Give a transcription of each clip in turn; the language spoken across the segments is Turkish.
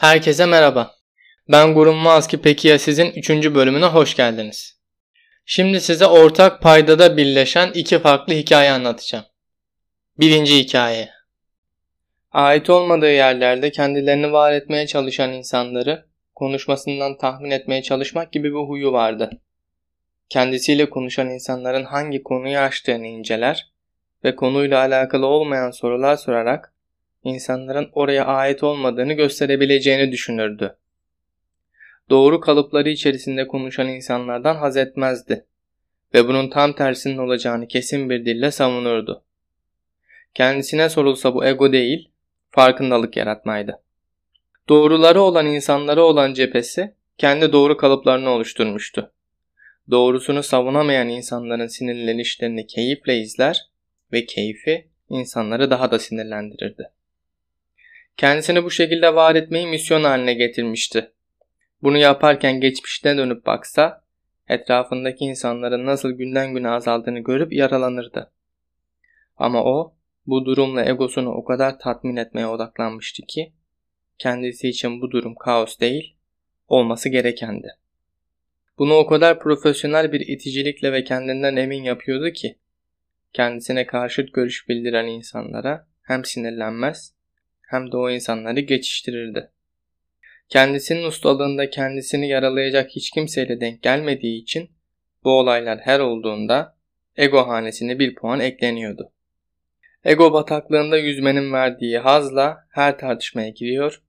Herkese merhaba. Ben Gurun Mazki peki ya sizin 3. bölümüne hoş geldiniz. Şimdi size ortak paydada birleşen iki farklı hikaye anlatacağım. Birinci hikaye. Ait olmadığı yerlerde kendilerini var etmeye çalışan insanları konuşmasından tahmin etmeye çalışmak gibi bir huyu vardı. Kendisiyle konuşan insanların hangi konuyu açtığını inceler ve konuyla alakalı olmayan sorular sorarak insanların oraya ait olmadığını gösterebileceğini düşünürdü. Doğru kalıpları içerisinde konuşan insanlardan haz etmezdi ve bunun tam tersinin olacağını kesin bir dille savunurdu. Kendisine sorulsa bu ego değil, farkındalık yaratmaydı. Doğruları olan insanlara olan cephesi kendi doğru kalıplarını oluşturmuştu. Doğrusunu savunamayan insanların sinirlenişlerini keyifle izler ve keyfi insanları daha da sinirlendirirdi. Kendisini bu şekilde var etmeyi misyon haline getirmişti. Bunu yaparken geçmişte dönüp baksa, etrafındaki insanların nasıl günden güne azaldığını görüp yaralanırdı. Ama o, bu durumla egosunu o kadar tatmin etmeye odaklanmıştı ki, kendisi için bu durum kaos değil, olması gerekendi. Bunu o kadar profesyonel bir iticilikle ve kendinden emin yapıyordu ki, kendisine karşıt görüş bildiren insanlara hem sinirlenmez hem de o insanları geçiştirirdi. Kendisinin ustalığında kendisini yaralayacak hiç kimseyle denk gelmediği için bu olaylar her olduğunda ego hanesine bir puan ekleniyordu. Ego bataklığında yüzmenin verdiği hazla her tartışmaya giriyor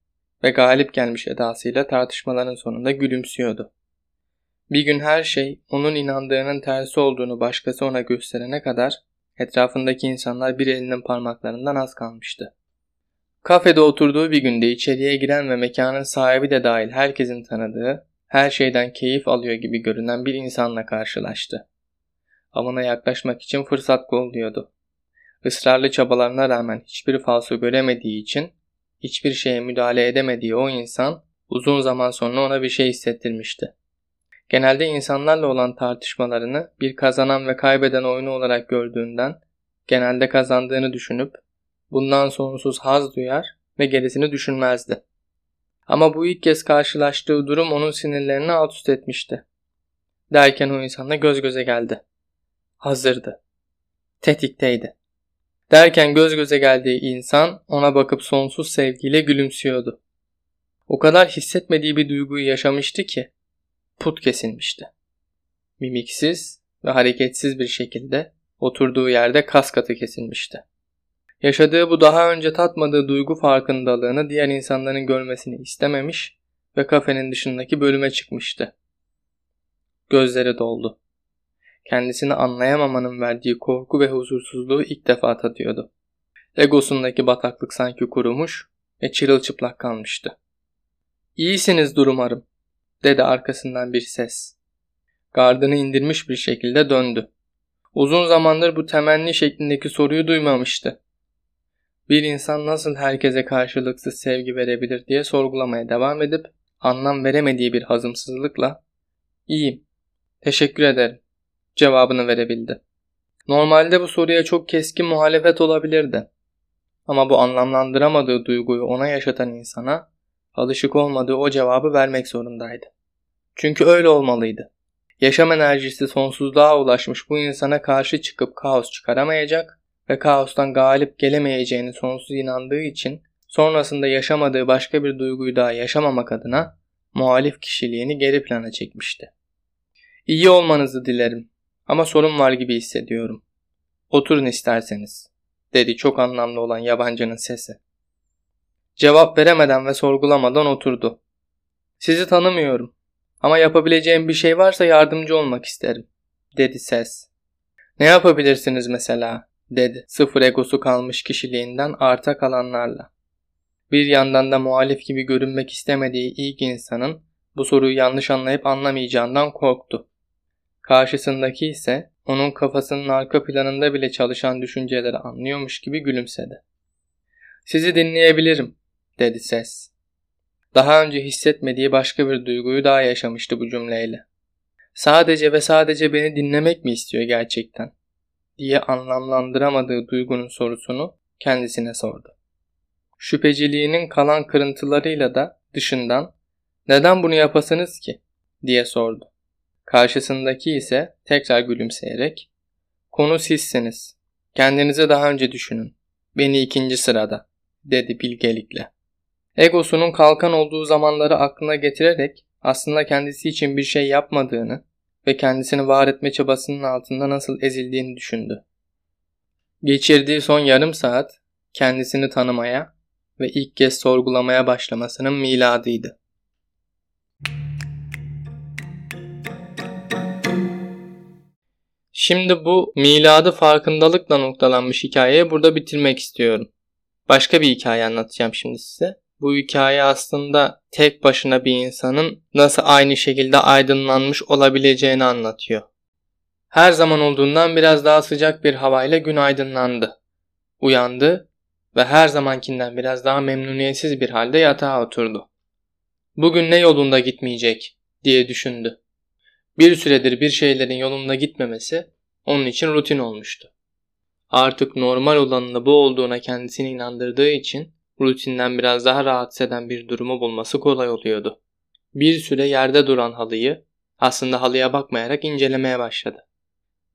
ve galip gelmiş edasıyla tartışmaların sonunda gülümsüyordu. Bir gün her şey onun inandığının tersi olduğunu başkası ona gösterene kadar etrafındaki insanlar bir elinin parmaklarından az kalmıştı. Kafede oturduğu bir günde içeriye giren ve mekanın sahibi de dahil herkesin tanıdığı, her şeyden keyif alıyor gibi görünen bir insanla karşılaştı. Avına yaklaşmak için fırsat kolluyordu. Israrlı çabalarına rağmen hiçbir falso göremediği için hiçbir şeye müdahale edemediği o insan uzun zaman sonra ona bir şey hissettirmişti. Genelde insanlarla olan tartışmalarını bir kazanan ve kaybeden oyunu olarak gördüğünden genelde kazandığını düşünüp bundan sonsuz haz duyar ve gerisini düşünmezdi. Ama bu ilk kez karşılaştığı durum onun sinirlerini alt üst etmişti. Derken o insanla göz göze geldi. Hazırdı. Tetikteydi. Derken göz göze geldiği insan ona bakıp sonsuz sevgiyle gülümsüyordu. O kadar hissetmediği bir duyguyu yaşamıştı ki put kesilmişti. Mimiksiz ve hareketsiz bir şekilde oturduğu yerde kas katı kesilmişti. Yaşadığı bu daha önce tatmadığı duygu farkındalığını diğer insanların görmesini istememiş ve kafenin dışındaki bölüme çıkmıştı. Gözleri doldu. Kendisini anlayamamanın verdiği korku ve huzursuzluğu ilk defa tadıyordu. Egosundaki bataklık sanki kurumuş ve çırılçıplak kalmıştı. İyisinizdir umarım, dedi arkasından bir ses. Gardını indirmiş bir şekilde döndü. Uzun zamandır bu temenni şeklindeki soruyu duymamıştı. Bir insan nasıl herkese karşılıksız sevgi verebilir diye sorgulamaya devam edip anlam veremediği bir hazımsızlıkla ''İyiyim, teşekkür ederim'' cevabını verebildi. Normalde bu soruya çok keskin muhalefet olabilirdi. Ama bu anlamlandıramadığı duyguyu ona yaşatan insana alışık olmadığı o cevabı vermek zorundaydı. Çünkü öyle olmalıydı. Yaşam enerjisi sonsuzluğa ulaşmış bu insana karşı çıkıp kaos çıkaramayacak ve kaostan galip gelemeyeceğini sonsuz inandığı için sonrasında yaşamadığı başka bir duyguyu daha yaşamamak adına muhalif kişiliğini geri plana çekmişti. İyi olmanızı dilerim ama sorun var gibi hissediyorum. Oturun isterseniz, dedi çok anlamlı olan yabancının sesi. Cevap veremeden ve sorgulamadan oturdu. Sizi tanımıyorum ama yapabileceğim bir şey varsa yardımcı olmak isterim, dedi ses. Ne yapabilirsiniz mesela? Dedi sıfır egosu kalmış kişiliğinden arta kalanlarla. Bir yandan da muhalif gibi görünmek istemediği ilk insanın bu soruyu yanlış anlayıp anlamayacağından korktu. Karşısındaki ise onun kafasının arka planında bile çalışan düşünceleri anlıyormuş gibi gülümsedi. Sizi dinleyebilirim, dedi ses. Daha önce hissetmediği başka bir duyguyu daha yaşamıştı bu cümleyle. Sadece ve sadece beni dinlemek mi istiyor gerçekten? Diye anlamlandıramadığı duygunun sorusunu kendisine sordu. Şüpheciliğinin kalan kırıntılarıyla da dışından neden bunu yapasınız ki diye sordu. Karşısındaki ise tekrar gülümseyerek konu sizsiniz. Kendinize daha önce düşünün. Beni ikinci sırada dedi bilgelikle. Egosunun kalkan olduğu zamanları aklına getirerek aslında kendisi için bir şey yapmadığını ve kendisini var etme çabasının altında nasıl ezildiğini düşündü. Geçirdiği son yarım saat kendisini tanımaya ve ilk kez sorgulamaya başlamasının miladıydı. Şimdi bu miladı farkındalıkla noktalanmış hikayeyi burada bitirmek istiyorum. Başka bir hikaye anlatacağım şimdi size. Bu hikaye aslında tek başına bir insanın nasıl aynı şekilde aydınlanmış olabileceğini anlatıyor. Her zaman olduğundan biraz daha sıcak bir havayla gün aydınlandı. Uyandı ve her zamankinden biraz daha memnuniyetsiz bir halde yatağa oturdu. Bugün ne yolunda gitmeyecek diye düşündü. Bir süredir bir şeylerin yolunda gitmemesi onun için rutin olmuştu. Artık normal olanın bu olduğuna kendisini inandırdığı için rutinden biraz daha rahatsız eden bir durumu bulması kolay oluyordu. Bir süre yerde duran halıyı aslında halıya bakmayarak incelemeye başladı.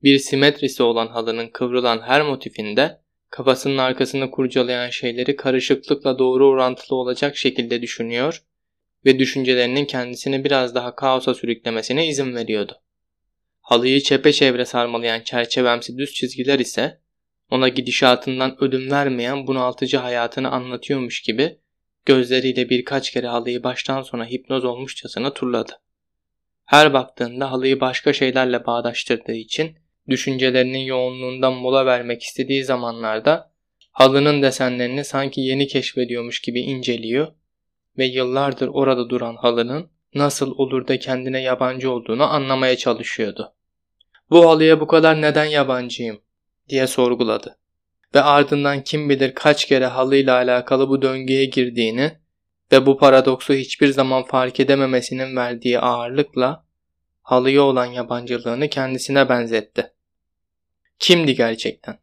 Bir simetrisi olan halının kıvrılan her motifinde kafasının arkasını kurcalayan şeyleri karışıklıkla doğru orantılı olacak şekilde düşünüyor ve düşüncelerinin kendisini biraz daha kaosa sürüklemesine izin veriyordu. Halıyı çepeçevre sarmalayan çerçevemsi düz çizgiler ise ona gidişatından ödün vermeyen bunaltıcı hayatını anlatıyormuş gibi gözleriyle birkaç kere halıyı baştan sona hipnoz olmuşçasına turladı. Her baktığında halıyı başka şeylerle bağdaştırdığı için düşüncelerinin yoğunluğundan mola vermek istediği zamanlarda halının desenlerini sanki yeni keşfediyormuş gibi inceliyor ve yıllardır orada duran halının nasıl olur da kendine yabancı olduğunu anlamaya çalışıyordu. Bu halıya bu kadar neden yabancıyım diye sorguladı. Ve ardından kim bilir kaç kere halıyla alakalı bu döngüye girdiğini ve bu paradoksu hiçbir zaman fark edememesinin verdiği ağırlıkla halıya olan yabancılığını kendisine benzetti. Kimdi gerçekten?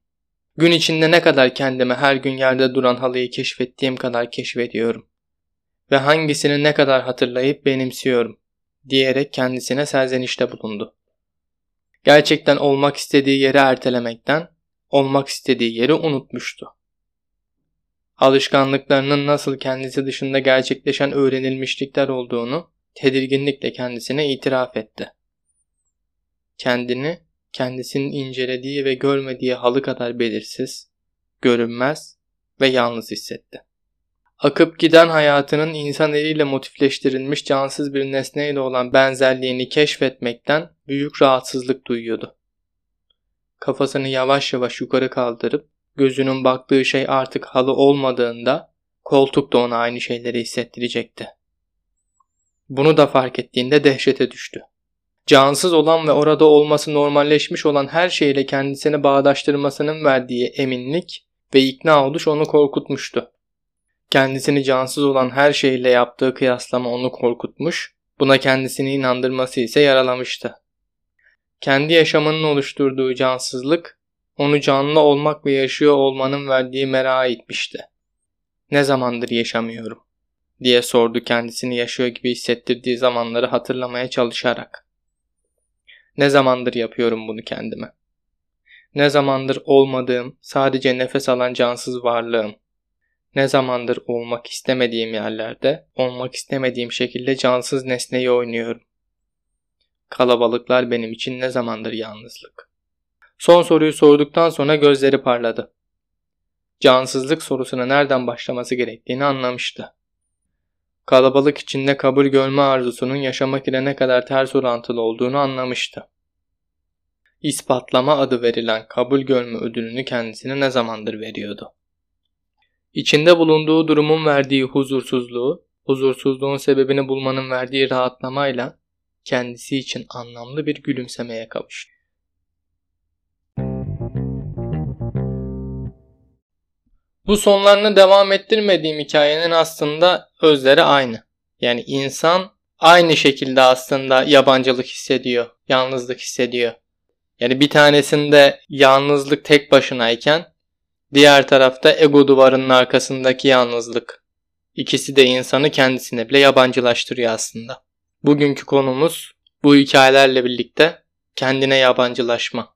Gün içinde ne kadar kendime her gün yerde duran halıyı keşfettiğim kadar keşfediyorum. Ve hangisini ne kadar hatırlayıp benimsiyorum diyerek kendisine serzenişte bulundu. Gerçekten olmak istediği yeri ertelemekten olmak istediği yeri unutmuştu. Alışkanlıklarının nasıl kendisi dışında gerçekleşen öğrenilmişlikler olduğunu tedirginlikle kendisine itiraf etti. Kendini kendisinin incelediği ve görmediği halı kadar belirsiz, görünmez ve yalnız hissetti. Akıp giden hayatının insan eliyle motifleştirilmiş cansız bir nesneyle olan benzerliğini keşfetmekten büyük rahatsızlık duyuyordu. Kafasını yavaş yavaş yukarı kaldırıp gözünün baktığı şey artık halı olmadığında koltuk da ona aynı şeyleri hissettirecekti. Bunu da fark ettiğinde dehşete düştü. Cansız olan ve orada olması normalleşmiş olan her şeyle kendisini bağdaştırmasının verdiği eminlik ve ikna oluş onu korkutmuştu. Kendisini cansız olan her şeyle yaptığı kıyaslama onu korkutmuş, buna kendisini inandırması ise yaralamıştı. Kendi yaşamının oluşturduğu cansızlık, onu canlı olmak ve yaşıyor olmanın verdiği merak itmişti. Ne zamandır yaşamıyorum? diye sordu kendisini yaşıyor gibi hissettirdiği zamanları hatırlamaya çalışarak. Ne zamandır yapıyorum bunu kendime? Ne zamandır olmadığım, sadece nefes alan cansız varlığım. Ne zamandır olmak istemediğim yerlerde, olmak istemediğim şekilde cansız nesneyi oynuyorum. Kalabalıklar benim için ne zamandır yalnızlık. Son soruyu sorduktan sonra gözleri parladı. Cansızlık sorusuna nereden başlaması gerektiğini anlamıştı. Kalabalık içinde kabul görme arzusunun yaşamak ile ne kadar ters orantılı olduğunu anlamıştı. İspatlama adı verilen kabul görme ödülünü kendisine ne zamandır veriyordu. İçinde bulunduğu durumun verdiği huzursuzluğu, huzursuzluğun sebebini bulmanın verdiği rahatlamayla kendisi için anlamlı bir gülümsemeye kavuştu. Bu sonlarını devam ettirmediğim hikayenin aslında özleri aynı. Yani insan aynı şekilde aslında yabancılık hissediyor, yalnızlık hissediyor. Yani bir tanesinde yalnızlık tek başınayken diğer tarafta ego duvarının arkasındaki yalnızlık. İkisi de insanı kendisine bile yabancılaştırıyor aslında. Bugünkü konumuz bu hikayelerle birlikte kendine yabancılaşma.